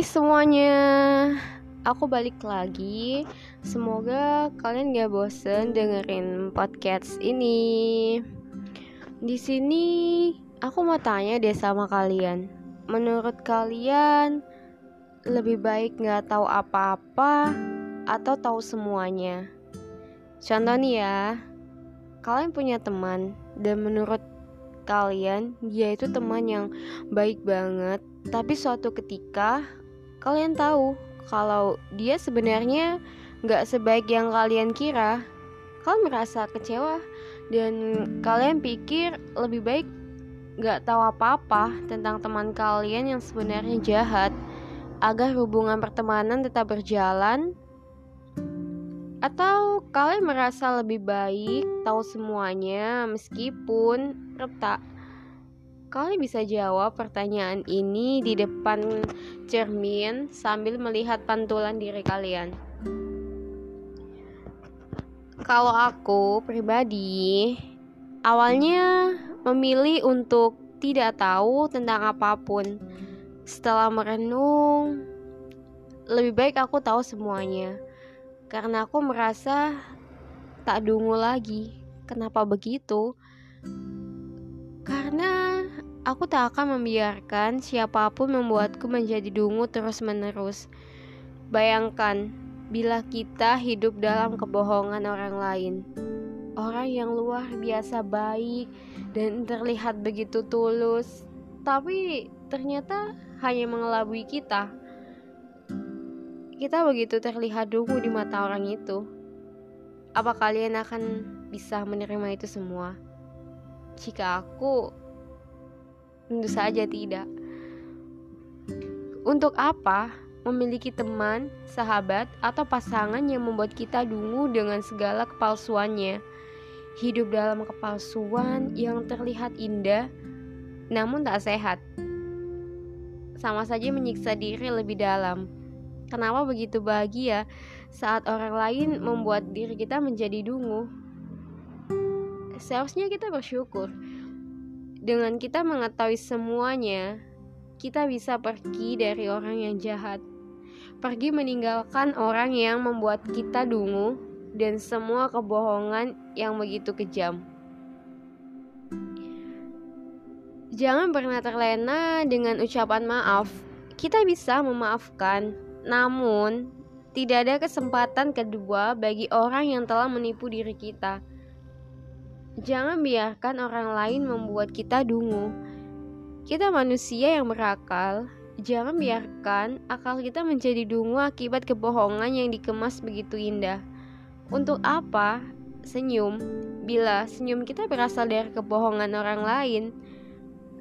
Hai semuanya, aku balik lagi. Semoga kalian gak bosen dengerin podcast ini. Di sini aku mau tanya deh sama kalian. Menurut kalian lebih baik gak tahu apa-apa atau tahu semuanya? Contoh nih ya, kalian punya teman dan menurut kalian dia itu teman yang baik banget tapi suatu ketika kalian tahu kalau dia sebenarnya nggak sebaik yang kalian kira. Kalian merasa kecewa dan kalian pikir lebih baik nggak tahu apa-apa tentang teman kalian yang sebenarnya jahat agar hubungan pertemanan tetap berjalan atau kalian merasa lebih baik tahu semuanya meskipun retak Kalian bisa jawab pertanyaan ini di depan cermin sambil melihat pantulan diri kalian. Kalau aku pribadi, awalnya memilih untuk tidak tahu tentang apa pun. Setelah merenung, lebih baik aku tahu semuanya. Karena aku merasa tak dungu lagi. Kenapa begitu? Karena aku tak akan membiarkan siapa pun membuatku menjadi dungu terus-menerus. Bayangkan bila kita hidup dalam kebohongan orang lain. Orang yang luar biasa baik dan terlihat begitu tulus, tapi ternyata hanya mengelabui kita. Kita begitu terlihat dungu di mata orang itu. Apa kalian akan bisa menerima itu semua? Jika aku tentu saja tidak. Untuk apa memiliki teman, sahabat, atau pasangan yang membuat kita dungu dengan segala kepalsuannya? Hidup dalam kepalsuan yang terlihat indah, namun tak sehat. Sama saja menyiksa diri lebih dalam. Kenapa begitu bahagia saat orang lain membuat diri kita menjadi dungu? Seharusnya kita bersyukur dengan kita mengetahui semuanya, kita bisa pergi dari orang yang jahat. Pergi meninggalkan orang yang membuat kita dungu dan semua kebohongan yang begitu kejam. Jangan pernah terlena dengan ucapan maaf. Kita bisa memaafkan, namun tidak ada kesempatan kedua bagi orang yang telah menipu diri kita. Jangan biarkan orang lain membuat kita dungu. Kita manusia yang berakal. Jangan biarkan akal kita menjadi dungu akibat kebohongan yang dikemas begitu indah. Untuk apa senyum bila senyum kita berasal dari kebohongan orang lain?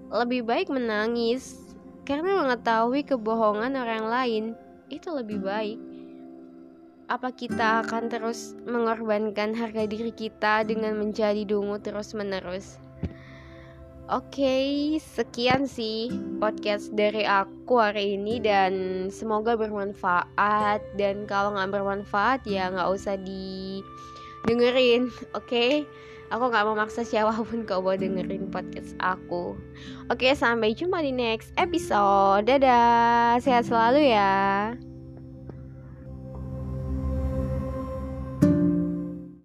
Lebih baik menangis karena mengetahui kebohongan orang lain itu lebih baik apa kita akan terus mengorbankan harga diri kita dengan menjadi dungu terus-menerus? Oke, okay, sekian sih podcast dari aku hari ini dan semoga bermanfaat dan kalau nggak bermanfaat ya nggak usah didengerin, oke? Okay? Aku nggak memaksa siapa pun kau mau dengerin podcast aku. Oke, sampai jumpa di next episode. Dadah, sehat selalu ya.